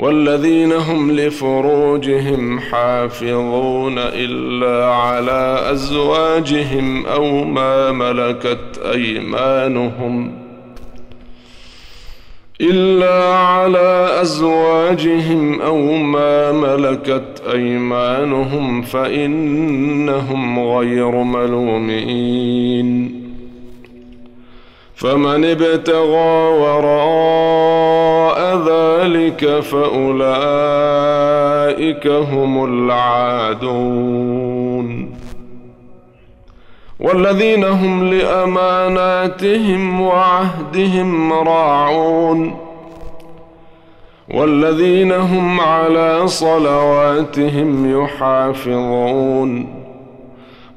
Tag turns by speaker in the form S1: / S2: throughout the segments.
S1: والذين هم لفروجهم حافظون إلا على أزواجهم أو ما ملكت أيمانهم إلا على أزواجهم أو ما ملكت أيمانهم فإنهم غير ملومين فمن ابتغى وراء ذلك فأولئك هم العادون. والذين هم لأماناتهم وعهدهم راعون. والذين هم على صلواتهم يحافظون.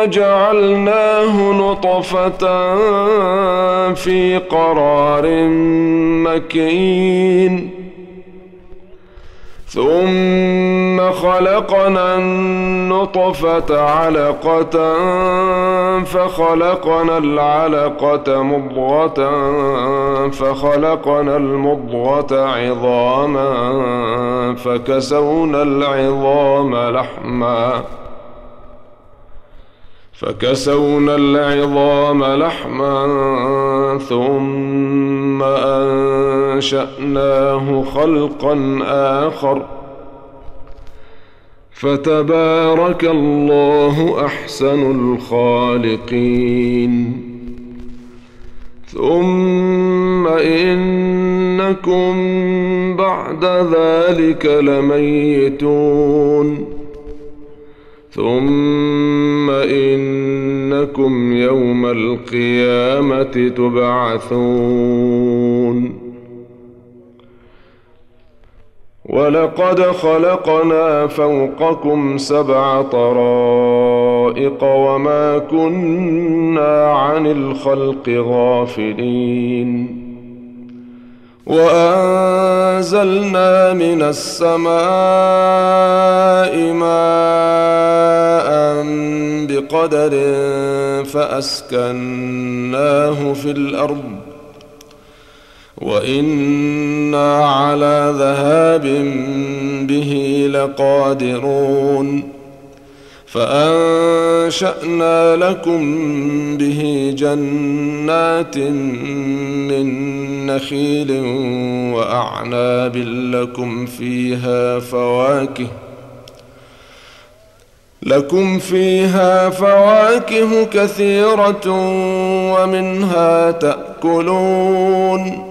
S1: ثم جعلناه نطفة في قرار مكين. ثم خلقنا النطفة علقة فخلقنا العلقة مضغة فخلقنا المضغة عظاما فكسونا العظام لحماً. فكسونا العظام لحما ثم أنشأناه خلقا آخر. فتبارك الله أحسن الخالقين. ثم إنكم بعد ذلك لميتون. ثم انكم يوم القيامه تبعثون ولقد خلقنا فوقكم سبع طرائق وما كنا عن الخلق غافلين وأنزلنا من السماء ماء بقدر فأسكناه في الأرض وإنا على ذهاب به لقادرون فأنشأنا لكم به جنات من نخيل وأعناب لكم فيها فواكه لكم فيها فواكه كثيرة ومنها تأكلون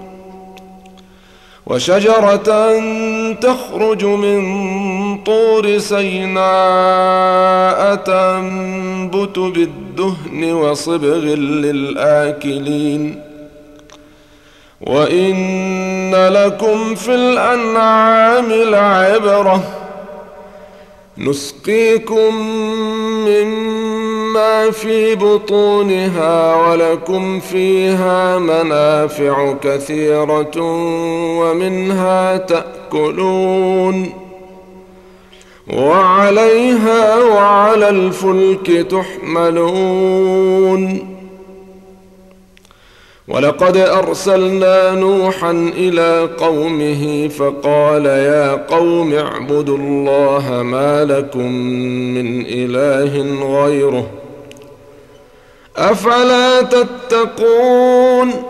S1: وشجرة تخرج من طور سيناء تنبت بالدهن وصبغ للآكلين. وإن لكم في الأنعام لعبرة. نسقيكم مما في بطونها ولكم فيها منافع كثيرة ومنها تأكلون. وعليها وعلى الفلك تحملون. ولقد أرسلنا نوحا إلى قومه فقال يا قوم اعبدوا الله ما لكم من إله غيره أفلا تتقون؟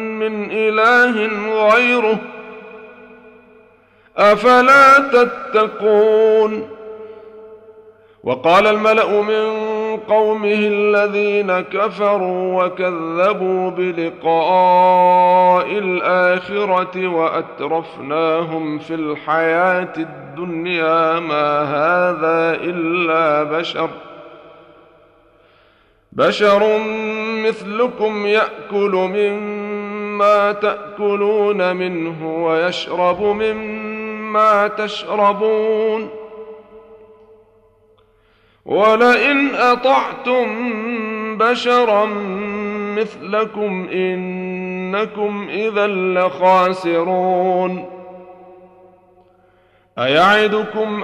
S1: من إله غيره. أفلا تتقون؟ وقال الملأ من قومه الذين كفروا وكذبوا بلقاء الآخرة وأترفناهم في الحياة الدنيا ما هذا إلا بشر. بشر مثلكم يأكل من مما تأكلون منه ويشرب مما تشربون. ولئن أطعتم بشرا مثلكم إنكم اذا لخاسرون. أيعدكم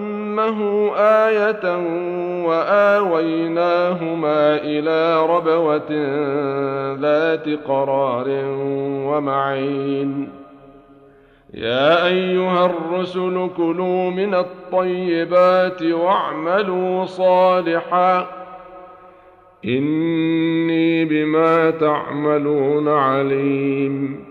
S1: وامه إيه واويناهما إلى ربوه ذات قرار ومعين يا ايها الرسل كلوا من الطيبات واعملوا صالحا اني بما تعملون عليم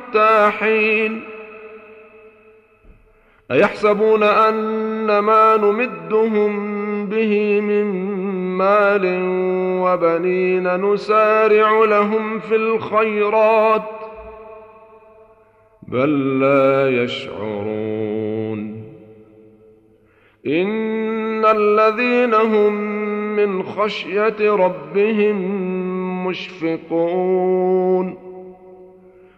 S1: حين أيحسبون أن ما نمدهم به من مال وبنين نسارع لهم في الخيرات بل لا يشعرون. إن الذين هم من خشية ربهم مشفقون.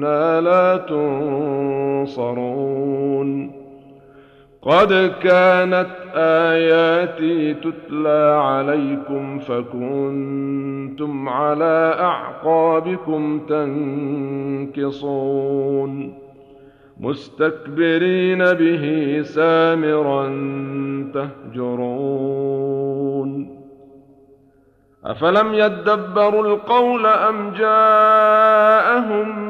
S1: منا لا تنصرون. قد كانت آياتي تتلى عليكم فكنتم على أعقابكم تنكصون. مستكبرين به سامرا تهجرون. أفلم يدبروا القول أم جاءهم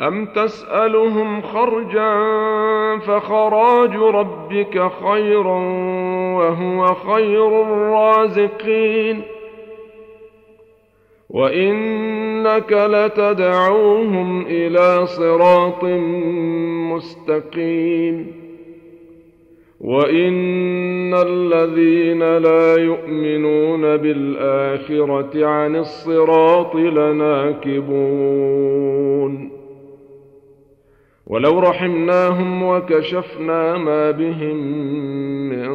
S1: أم تسألهم خرجا فخراج ربك خير وهو خير الرازقين وإنك لتدعوهم إلى صراط مستقيم وإن الذين لا يؤمنون بالآخرة عن الصراط لناكبون ولو رحمناهم وكشفنا ما بهم من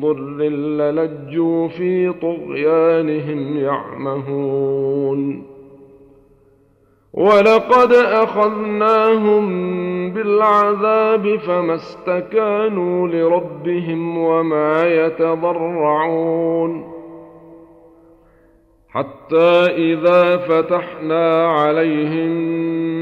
S1: ضر للجوا في طغيانهم يعمهون. ولقد أخذناهم بالعذاب فما استكانوا لربهم وما يتضرعون. حتى إذا فتحنا عليهم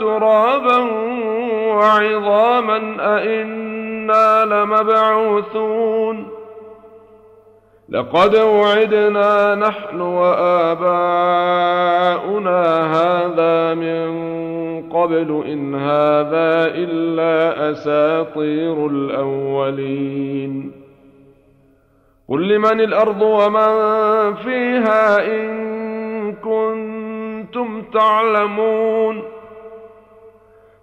S1: ترابا وعظاما أإنا لمبعوثون. لقد وعدنا نحن وآباؤنا هذا من قبل إن هذا إلا أساطير الأولين. قل لمن الأرض ومن فيها إن كنتم تعلمون.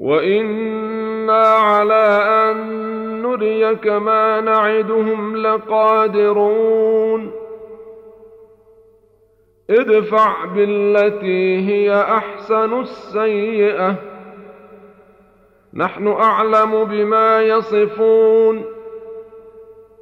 S1: وأنا على ان نريك ما نعدهم لقادرون ادفع بالتي هي احسن السيئه نحن اعلم بما يصفون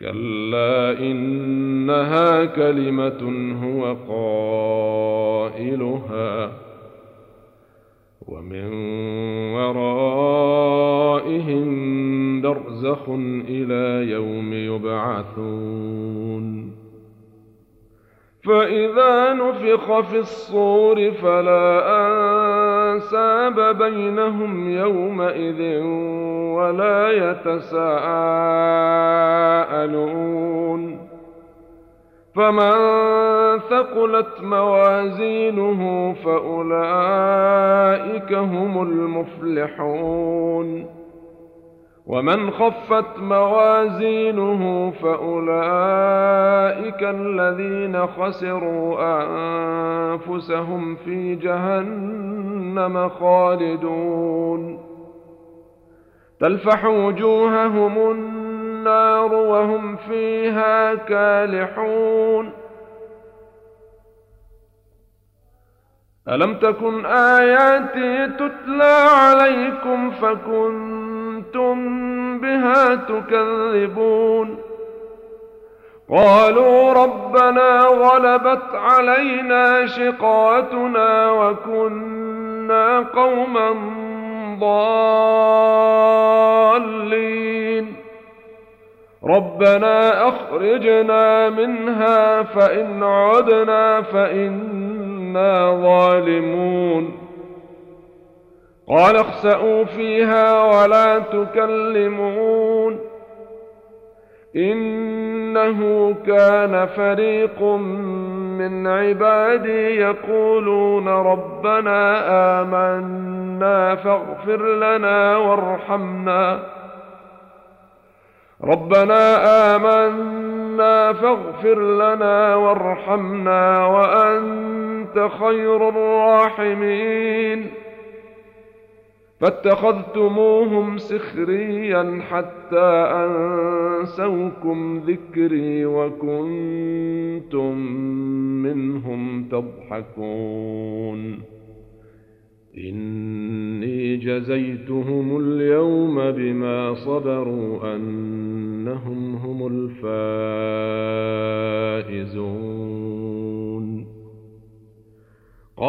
S1: كلا إنها كلمة هو قائلها ومن ورائهم برزخ إلى يوم يبعثون فإذا نفخ في الصور فلا أنساب بينهم يومئذ ولا يتساءلون. فمن ثقلت موازينه فأولئك هم المفلحون. ومن خفت موازينه فأولئك الذين خسروا أنفسهم في جهنم خالدون. تلفح وجوههم النار وهم فيها كالحون. ألم تكن آياتي تتلى عليكم فكنتم بها تكذبون قالوا ربنا غلبت علينا شقاتنا وكنا قوما ضالين. ربنا أخرجنا منها فإن عدنا فإنا ظالمون. قال اخسأوا فيها ولا تكلمون إنه كان فريق من عبادي يقولون ربنا آمنا فاغفر لنا وارحمنا. ربنا آمنا فاغفر لنا وارحمنا وأنت خير الراحمين. فاتخذتموهم سخريا حتى أنسوكم ذكري وكنتم منهم تضحكون. إني جزيتهم اليوم بما صبروا أنهم هم الفائزون